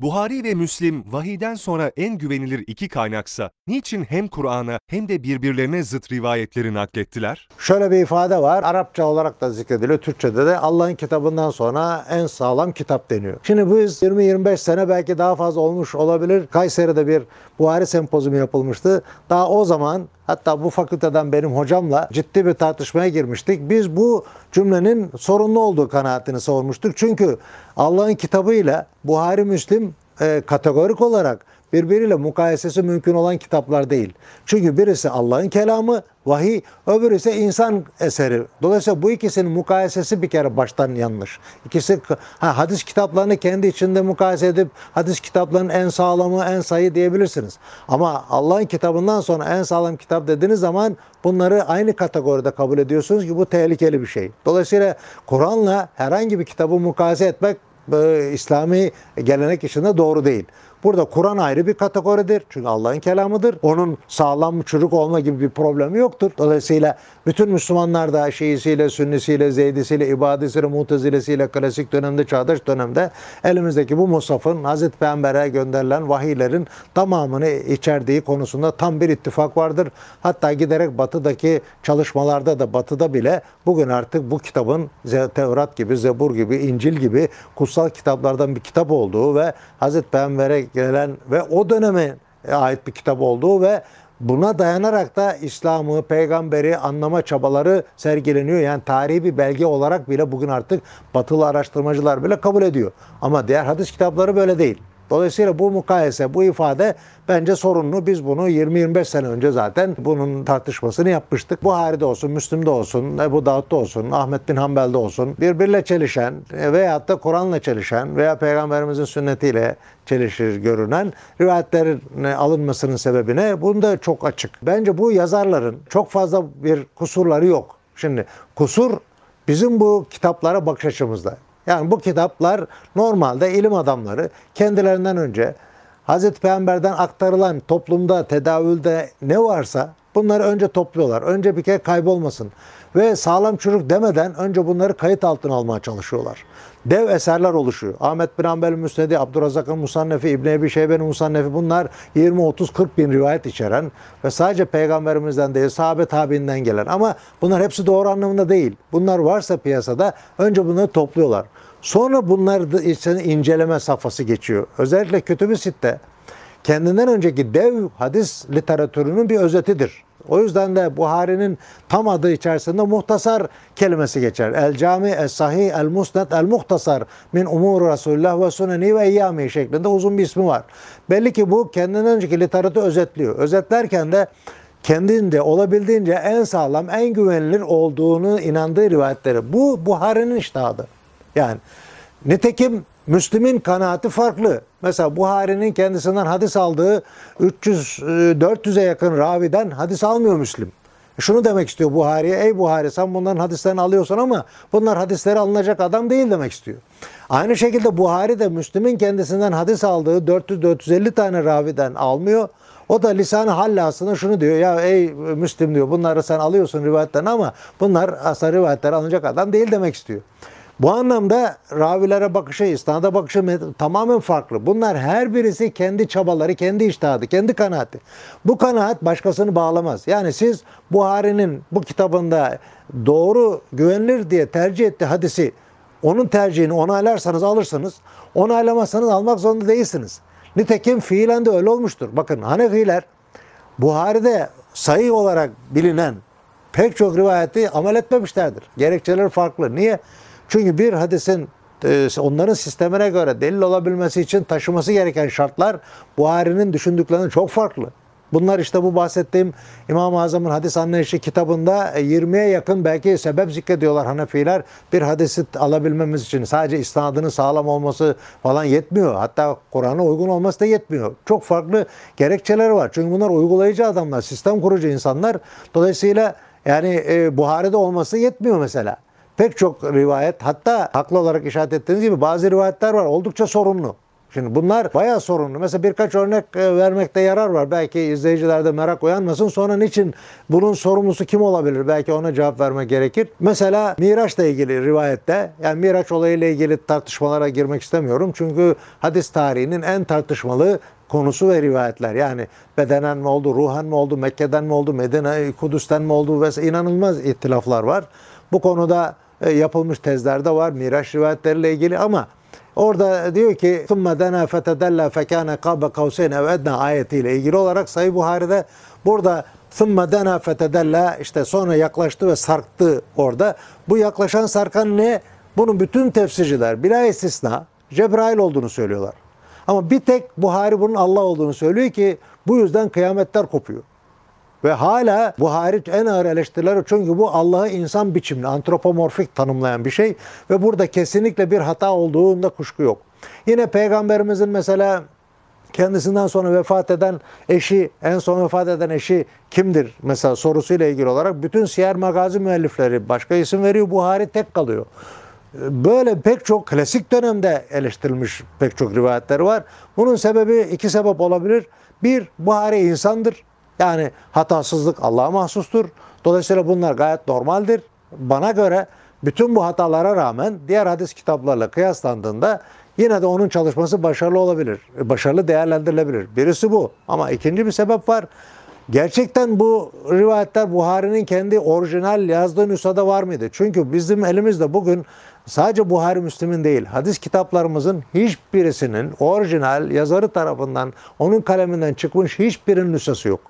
Buhari ve Müslim vahiden sonra en güvenilir iki kaynaksa niçin hem Kur'an'a hem de birbirlerine zıt rivayetleri naklettiler? Şöyle bir ifade var. Arapça olarak da zikrediliyor. Türkçe'de de Allah'ın kitabından sonra en sağlam kitap deniyor. Şimdi bu 20-25 sene belki daha fazla olmuş olabilir. Kayseri'de bir Buhari sempozumu yapılmıştı. Daha o zaman hatta bu fakülteden benim hocamla ciddi bir tartışmaya girmiştik. Biz bu cümlenin sorunlu olduğu kanaatini savunmuştuk. Çünkü Allah'ın kitabıyla Buhari Müslim e, kategorik olarak birbiriyle mukayesesi mümkün olan kitaplar değil. Çünkü birisi Allah'ın kelamı, vahiy, öbürü ise insan eseri. Dolayısıyla bu ikisinin mukayesesi bir kere baştan yanlış. İkisi ha, hadis kitaplarını kendi içinde mukayese edip hadis kitaplarının en sağlamı, en sayı diyebilirsiniz. Ama Allah'ın kitabından sonra en sağlam kitap dediğiniz zaman bunları aynı kategoride kabul ediyorsunuz ki bu tehlikeli bir şey. Dolayısıyla Kur'an'la herhangi bir kitabı mukayese etmek e, İslami gelenek içinde doğru değil. Burada Kur'an ayrı bir kategoridir. Çünkü Allah'ın kelamıdır. Onun sağlam çürük olma gibi bir problemi yoktur. Dolayısıyla bütün Müslümanlar da Şiisiyle, Sünnisiyle, Zeydisiyle, İbadisiyle, Mutezilesiyle klasik dönemde, çağdaş dönemde elimizdeki bu Musaf'ın Hazreti Peygamber'e gönderilen vahiylerin tamamını içerdiği konusunda tam bir ittifak vardır. Hatta giderek batıdaki çalışmalarda da batıda bile bugün artık bu kitabın Tevrat gibi, Zebur gibi, İncil gibi kutsal kitaplardan bir kitap olduğu ve Hazreti Peygamber'e gelen ve o döneme ait bir kitap olduğu ve buna dayanarak da İslam'ı, peygamberi anlama çabaları sergileniyor. Yani tarihi bir belge olarak bile bugün artık batılı araştırmacılar bile kabul ediyor. Ama diğer hadis kitapları böyle değil. Dolayısıyla bu mukayese, bu ifade bence sorunlu. Biz bunu 20-25 sene önce zaten bunun tartışmasını yapmıştık. Buhari'de olsun, Müslim'de olsun, Ebu Davud'da olsun, Ahmet bin Hanbel'de olsun birbiriyle çelişen veyahut da Kur'an'la çelişen veya Peygamberimizin sünnetiyle çelişir görünen rivayetlerin alınmasının sebebine bunda çok açık. Bence bu yazarların çok fazla bir kusurları yok. Şimdi kusur bizim bu kitaplara bakış açımızda. Yani bu kitaplar normalde ilim adamları kendilerinden önce Hazreti Peygamber'den aktarılan toplumda, tedavülde ne varsa bunları önce topluyorlar. Önce bir kere kaybolmasın. Ve sağlam çürük demeden önce bunları kayıt altına almaya çalışıyorlar. Dev eserler oluşuyor. Ahmet bin Hanbel Müsnedi, Abdurrazak'ın Musannefi, İbn Ebi Şeybe'nin Musannefi bunlar 20, 30, 40 bin rivayet içeren ve sadece peygamberimizden değil sahabe tabiinden gelen ama bunlar hepsi doğru anlamında değil. Bunlar varsa piyasada önce bunları topluyorlar. Sonra bunlar da içine inceleme safhası geçiyor. Özellikle Kütüb-i Sitte kendinden önceki dev hadis literatürünün bir özetidir. O yüzden de Buhari'nin tam adı içerisinde muhtasar kelimesi geçer. El cami, el sahih, el musned, el muhtasar min umur Resulullah ve suneni ve eyyami şeklinde uzun bir ismi var. Belli ki bu kendinden önceki literatürü özetliyor. Özetlerken de kendinde olabildiğince en sağlam, en güvenilir olduğunu inandığı rivayetleri. Bu Buhari'nin iştahıdır. Yani nitekim Müslim'in kanaati farklı. Mesela Buhari'nin kendisinden hadis aldığı 300-400'e yakın raviden hadis almıyor Müslim. Şunu demek istiyor Buhari'ye. Ey Buhari sen bunların hadislerini alıyorsun ama bunlar hadisleri alınacak adam değil demek istiyor. Aynı şekilde Buhari de Müslim'in kendisinden hadis aldığı 400-450 tane raviden almıyor. O da lisan-ı hallasına şunu diyor. Ya ey Müslim diyor bunları sen alıyorsun rivayetten ama bunlar asla rivayetler alınacak adam değil demek istiyor. Bu anlamda ravilere bakışı, isnada bakışı tamamen farklı. Bunlar her birisi kendi çabaları, kendi iştihadı, kendi kanaati. Bu kanaat başkasını bağlamaz. Yani siz Buhari'nin bu kitabında doğru, güvenilir diye tercih ettiği hadisi onun tercihini onaylarsanız alırsınız. Onaylamazsanız almak zorunda değilsiniz. Nitekim fiilen de öyle olmuştur. Bakın Hanefiler Buhari'de sayı olarak bilinen pek çok rivayeti amel etmemişlerdir. Gerekçeleri farklı. Niye? Çünkü bir hadisin e, onların sistemine göre delil olabilmesi için taşıması gereken şartlar Buhari'nin düşündüklerinden çok farklı. Bunlar işte bu bahsettiğim İmam-ı Azam'ın hadis anlayışı kitabında 20'ye yakın belki sebep zikrediyorlar Hanefiler. Bir hadisi alabilmemiz için sadece isnadının sağlam olması falan yetmiyor. Hatta Kur'an'a uygun olması da yetmiyor. Çok farklı gerekçeler var. Çünkü bunlar uygulayıcı adamlar, sistem kurucu insanlar. Dolayısıyla yani e, Buhari'de olması yetmiyor mesela pek çok rivayet hatta haklı olarak işaret ettiğiniz gibi bazı rivayetler var oldukça sorunlu. Şimdi bunlar bayağı sorunlu. Mesela birkaç örnek e, vermekte yarar var. Belki izleyicilerde merak uyanmasın. Sonra niçin bunun sorumlusu kim olabilir? Belki ona cevap vermek gerekir. Mesela Miraç'la ilgili rivayette, yani Miraç olayıyla ilgili tartışmalara girmek istemiyorum. Çünkü hadis tarihinin en tartışmalı konusu ve rivayetler. Yani bedenen mi oldu, ruhen mi oldu, Mekke'den mi oldu, Medine, Kudüs'ten mi oldu vesaire inanılmaz ihtilaflar var. Bu konuda yapılmış tezler de var Miraç rivayetleriyle ilgili ama orada diyor ki ثُمَّ دَنَا فَتَدَلَّا فَكَانَ قَابَ قَوْسَيْنَ اَوْ اَدْنَا ayetiyle ilgili olarak Sayı Buhari'de burada ثُمَّ دَنَا فَتَدَلَّا işte sonra yaklaştı ve sarktı orada. Bu yaklaşan sarkan ne? Bunun bütün tefsirciler bila istisna Cebrail olduğunu söylüyorlar. Ama bir tek Buhari bunun Allah olduğunu söylüyor ki bu yüzden kıyametler kopuyor. Ve hala Buhari en ağır eleştirileri çünkü bu Allah'ı insan biçimli, antropomorfik tanımlayan bir şey ve burada kesinlikle bir hata olduğunda kuşku yok. Yine peygamberimizin mesela kendisinden sonra vefat eden eşi, en son vefat eden eşi kimdir mesela sorusuyla ilgili olarak bütün siyer magazi müellifleri başka isim veriyor. Buhari tek kalıyor. Böyle pek çok klasik dönemde eleştirilmiş pek çok rivayetler var. Bunun sebebi iki sebep olabilir. Bir, Buhari insandır. Yani hatasızlık Allah'a mahsustur. Dolayısıyla bunlar gayet normaldir. Bana göre bütün bu hatalara rağmen diğer hadis kitaplarla kıyaslandığında yine de onun çalışması başarılı olabilir. Başarılı değerlendirilebilir. Birisi bu. Ama ikinci bir sebep var. Gerçekten bu rivayetler Buhari'nin kendi orijinal yazdığı nüshada var mıydı? Çünkü bizim elimizde bugün sadece Buhari Müslim'in değil, hadis kitaplarımızın hiçbirisinin orijinal yazarı tarafından, onun kaleminden çıkmış hiçbirinin nüshası yok.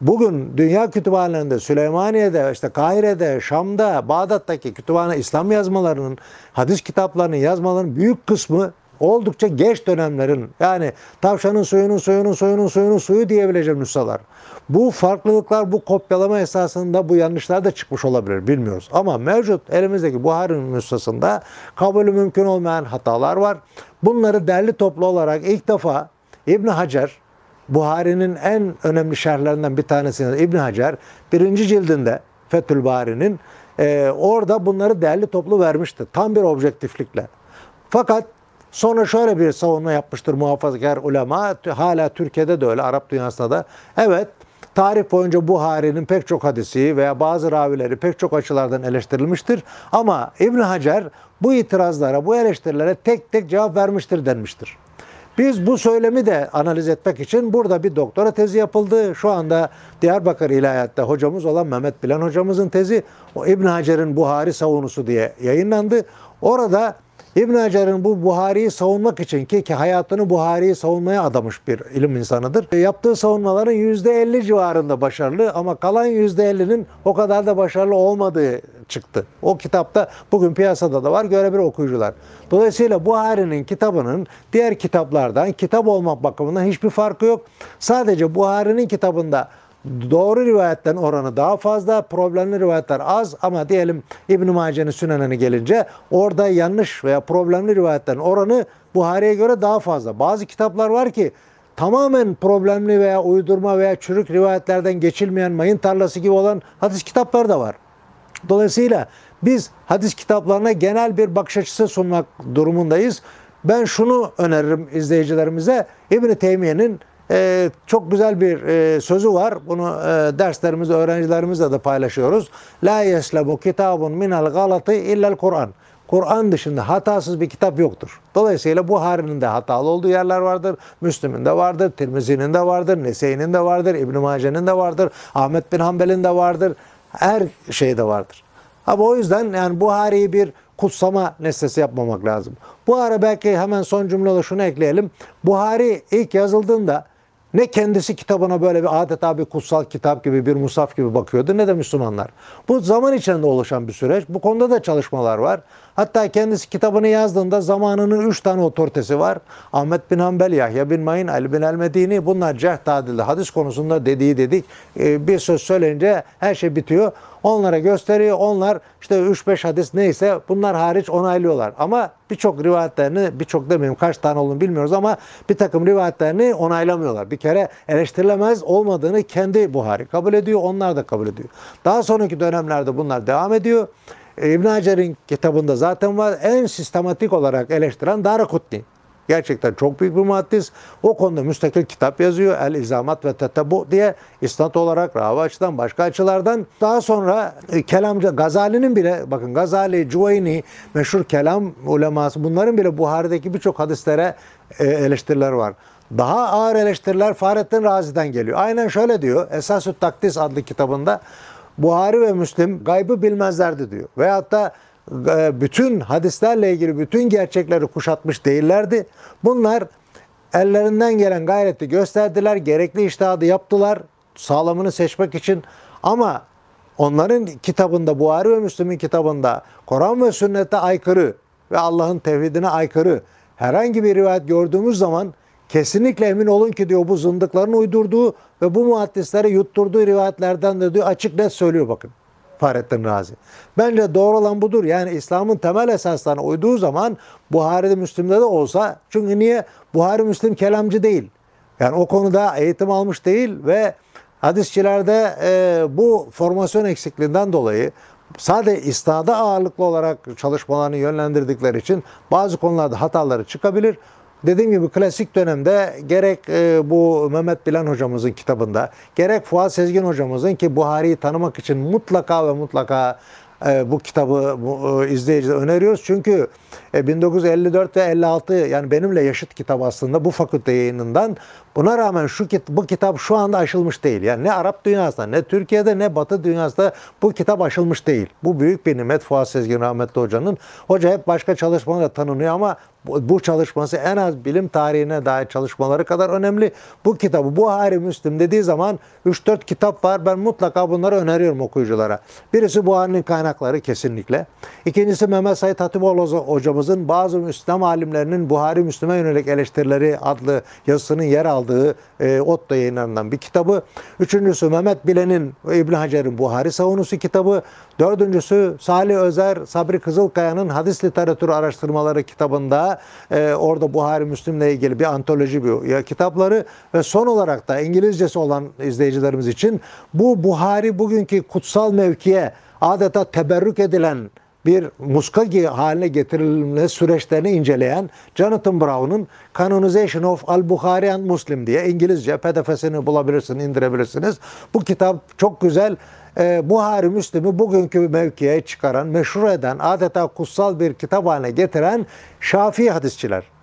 Bugün dünya kütüphanelerinde, Süleymaniye'de, işte Kahire'de, Şam'da, Bağdat'taki kütüphane İslam yazmalarının, hadis kitaplarının yazmalarının büyük kısmı oldukça geç dönemlerin yani tavşanın suyunun suyunun suyunun suyunun suyu diyebileceğim nüshalar. Bu farklılıklar, bu kopyalama esasında bu yanlışlar da çıkmış olabilir bilmiyoruz. Ama mevcut elimizdeki Buhari'nin nüshasında kabulü mümkün olmayan hatalar var. Bunları derli toplu olarak ilk defa İbn Hacer Buhari'nin en önemli şerhlerinden bir tanesi İbn Hacer birinci cildinde Fethül Bari'nin e, orada bunları derli toplu vermişti. Tam bir objektiflikle. Fakat sonra şöyle bir savunma yapmıştır muhafazakar ulema. Hala Türkiye'de de öyle, Arap dünyasında da. Evet, tarih boyunca Buhari'nin pek çok hadisi veya bazı ravileri pek çok açılardan eleştirilmiştir. Ama İbn Hacer bu itirazlara, bu eleştirilere tek tek cevap vermiştir denmiştir. Biz bu söylemi de analiz etmek için burada bir doktora tezi yapıldı. Şu anda Diyarbakır İlahiyat'ta hocamız olan Mehmet Bilen hocamızın tezi o İbn Hacer'in Buhari savunusu diye yayınlandı. Orada İbn Hacer'in bu Buhari'yi savunmak için ki, ki hayatını Buhari'yi savunmaya adamış bir ilim insanıdır. Yaptığı savunmaların %50 civarında başarılı ama kalan %50'nin o kadar da başarılı olmadığı çıktı. O kitapta bugün piyasada da var görebilir okuyucular. Dolayısıyla Buhari'nin kitabının diğer kitaplardan kitap olmak bakımından hiçbir farkı yok. Sadece Buhari'nin kitabında doğru rivayetlerin oranı daha fazla, problemli rivayetler az ama diyelim İbn-i Mace'nin sünenine gelince orada yanlış veya problemli rivayetlerin oranı Buhari'ye göre daha fazla. Bazı kitaplar var ki tamamen problemli veya uydurma veya çürük rivayetlerden geçilmeyen mayın tarlası gibi olan hadis kitapları da var. Dolayısıyla biz hadis kitaplarına genel bir bakış açısı sunmak durumundayız. Ben şunu öneririm izleyicilerimize. İbn-i Teymiye'nin e, çok güzel bir e, sözü var. Bunu e, derslerimizde öğrencilerimizle de paylaşıyoruz. La yeslemu kitabun minel galati illel Kur'an. Kur'an dışında hatasız bir kitap yoktur. Dolayısıyla Buhari'nin de hatalı olduğu yerler vardır. Müslüm'ün de vardır, Tirmizi'nin de vardır, Nese'nin de vardır, İbn-i Mace'nin de vardır, Ahmet bin Hanbel'in de vardır. Her şeyde vardır. Ama o yüzden yani Buhari'yi bir kutsama nesnesi yapmamak lazım. Bu ara belki hemen son cümlede şunu ekleyelim. Buhari ilk yazıldığında ne kendisi kitabına böyle bir adeta bir kutsal kitap gibi bir musaf gibi bakıyordu ne de Müslümanlar. Bu zaman içinde oluşan bir süreç. Bu konuda da çalışmalar var. Hatta kendisi kitabını yazdığında zamanının üç tane otoritesi var. Ahmet bin Hanbel, Yahya bin Mayin, Ali bin el-Medini bunlar cerh tadilde hadis konusunda dediği dedik. Ee, bir söz söyleyince her şey bitiyor. Onlara gösteriyor. Onlar işte 3-5 hadis neyse bunlar hariç onaylıyorlar. Ama birçok rivayetlerini, birçok demeyeyim kaç tane olduğunu bilmiyoruz ama bir takım rivayetlerini onaylamıyorlar. Bir kere eleştirilemez olmadığını kendi Buhari kabul ediyor. Onlar da kabul ediyor. Daha sonraki dönemlerde bunlar devam ediyor. İbn Hacer'in kitabında zaten var en sistematik olarak eleştiren Darakutni. Gerçekten çok büyük bir muhaddis. O konuda müstakil kitap yazıyor. El İzamat ve Tetebu diye isnat olarak, ravi açıdan, başka açılardan. Daha sonra e, kelamcı Gazali'nin bile bakın Gazali, Cüveyni meşhur kelam uleması bunların bile Buhari'deki birçok hadislere e, eleştiriler var. Daha ağır eleştiriler Fahrettin Razi'den geliyor. Aynen şöyle diyor. Esas-ı Takdis adlı kitabında Buhari ve Müslim gaybı bilmezlerdi diyor. Veyahut da bütün hadislerle ilgili bütün gerçekleri kuşatmış değillerdi. Bunlar ellerinden gelen gayreti gösterdiler, gerekli iştihadı yaptılar sağlamını seçmek için ama onların kitabında, Buhari ve Müslim'in kitabında Kur'an ve sünnete aykırı ve Allah'ın tevhidine aykırı herhangi bir rivayet gördüğümüz zaman kesinlikle emin olun ki diyor bu zındıkların uydurduğu ve bu muhaddislere yutturduğu rivayetlerden de diyor açık net söylüyor bakın. Fahrettin Razi. Bence doğru olan budur. Yani İslam'ın temel esaslarına uyduğu zaman Buhari'de Müslim'de de olsa çünkü niye? Buhari Müslim kelamcı değil. Yani o konuda eğitim almış değil ve hadisçilerde e, bu formasyon eksikliğinden dolayı sadece istada ağırlıklı olarak çalışmalarını yönlendirdikleri için bazı konularda hataları çıkabilir. Dediğim gibi klasik dönemde gerek e, bu Mehmet Bilen hocamızın kitabında gerek Fuat Sezgin hocamızın ki Buhari'yi tanımak için mutlaka ve mutlaka e, bu kitabı bu, e, izleyiciye öneriyoruz. Çünkü e, 1954 ve 56 yani benimle yaşıt kitap aslında bu fakülte yayınından. Buna rağmen şu kit- bu kitap şu anda aşılmış değil. Yani ne Arap dünyasında ne Türkiye'de ne Batı dünyasında bu kitap aşılmış değil. Bu büyük bir nimet Fuat Sezgin rahmetli hocanın. Hoca hep başka çalışmalarla tanınıyor ama bu çalışması en az bilim tarihine dair çalışmaları kadar önemli. Bu kitabı Buhari Müslim dediği zaman 3-4 kitap var. Ben mutlaka bunları öneriyorum okuyuculara. Birisi Buhari'nin kaynakları kesinlikle. İkincisi Mehmet Said Hatipoğlu hocamızın bazı İslam alimlerinin Buhari Müslim'e yönelik eleştirileri adlı yazısının yer aldığı e, Otto yayınlarından bir kitabı. Üçüncüsü Mehmet Bilen'in İbn Hacer'in Buhari savunusu kitabı. Dördüncüsü Salih Özer, Sabri Kızılkaya'nın hadis literatürü araştırmaları kitabında e, orada Buhari Müslim'le ilgili bir antoloji bir ya, kitapları ve son olarak da İngilizcesi olan izleyicilerimiz için bu Buhari bugünkü kutsal mevkiye adeta teberrük edilen bir muska haline getirilme süreçlerini inceleyen Jonathan Brown'un Canonization of Al-Bukhari and Muslim diye İngilizce pdf'sini bulabilirsiniz, indirebilirsiniz. Bu kitap çok güzel. Ee, Buhari Müslim'i bugünkü mevkiye çıkaran, meşhur eden, adeta kutsal bir kitap haline getiren Şafii hadisçiler.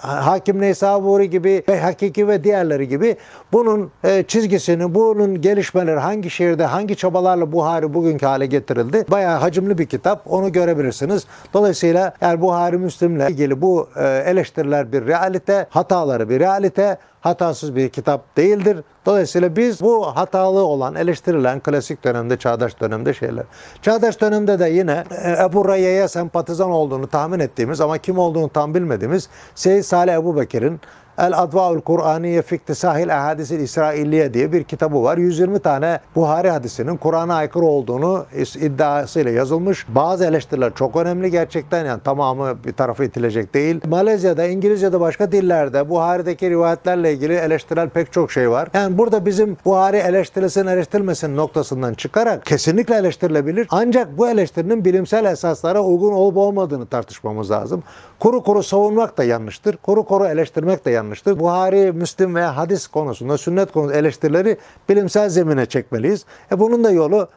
Hakim Neysaburi gibi ve Hakiki ve diğerleri gibi bunun e, çizgisini, bunun gelişmeleri hangi şehirde, hangi çabalarla Buhari bugünkü hale getirildi. Bayağı hacimli bir kitap. Onu görebilirsiniz. Dolayısıyla eğer Buhari Müslim'le ilgili bu e, eleştiriler bir realite, hataları bir realite, hatasız bir kitap değildir. Dolayısıyla biz bu hatalı olan, eleştirilen klasik dönemde, çağdaş dönemde şeyler. Çağdaş dönemde de yine e, Ebu Rayye'ye sempatizan olduğunu tahmin ettiğimiz ama kim olduğunu tam bilmediğimiz Seyyid Salih Ebu Bekir'in El Advaul Kur'aniye Fiktisahil Ehadisil İsrailiye diye bir kitabı var. 120 tane Buhari hadisinin Kur'an'a aykırı olduğunu iddiasıyla yazılmış. Bazı eleştiriler çok önemli gerçekten yani tamamı bir tarafa itilecek değil. Malezya'da, İngilizce'de başka dillerde Buhari'deki rivayetlerle ilgili eleştirel pek çok şey var. Yani burada bizim Buhari eleştirilsin eleştirilmesin noktasından çıkarak kesinlikle eleştirilebilir. Ancak bu eleştirinin bilimsel esaslara uygun olup olmadığını tartışmamız lazım. Kuru kuru savunmak da yanlıştır. Kuru kuru eleştirmek de yanlıştır. Buhari, Müslim veya hadis konusunda, sünnet konusunda eleştirileri bilimsel zemine çekmeliyiz. E bunun da yolu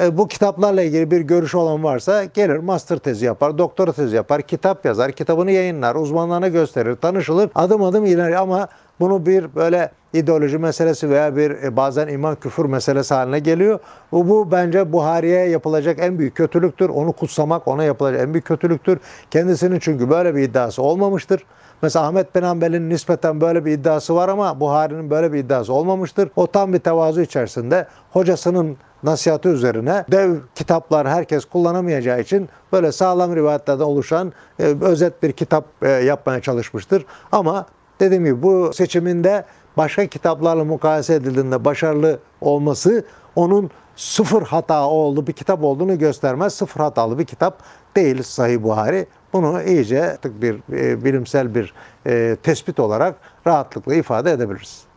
e, bu kitaplarla ilgili bir görüşü olan varsa gelir master tezi yapar, doktora tezi yapar, kitap yazar, kitabını yayınlar, uzmanlarına gösterir, tanışılır, adım adım ileri ama bunu bir böyle ideoloji meselesi veya bir e, bazen iman küfür meselesi haline geliyor. Bu, bu bence Buhari'ye yapılacak en büyük kötülüktür. Onu kutsamak ona yapılacak en büyük kötülüktür. Kendisinin çünkü böyle bir iddiası olmamıştır. Mesela Ahmet bin Hanbel'in nispeten böyle bir iddiası var ama Buhari'nin böyle bir iddiası olmamıştır. O tam bir tevazu içerisinde hocasının nasihatı üzerine dev kitaplar herkes kullanamayacağı için böyle sağlam rivayetlerden oluşan e, özet bir kitap e, yapmaya çalışmıştır. Ama dediğim gibi bu seçiminde başka kitaplarla mukayese edildiğinde başarılı olması onun sıfır hata olduğu bir kitap olduğunu göstermez. Sıfır hatalı bir kitap değil Sahih Buhari. Bunu iyice bir e, bilimsel bir e, tespit olarak rahatlıkla ifade edebiliriz.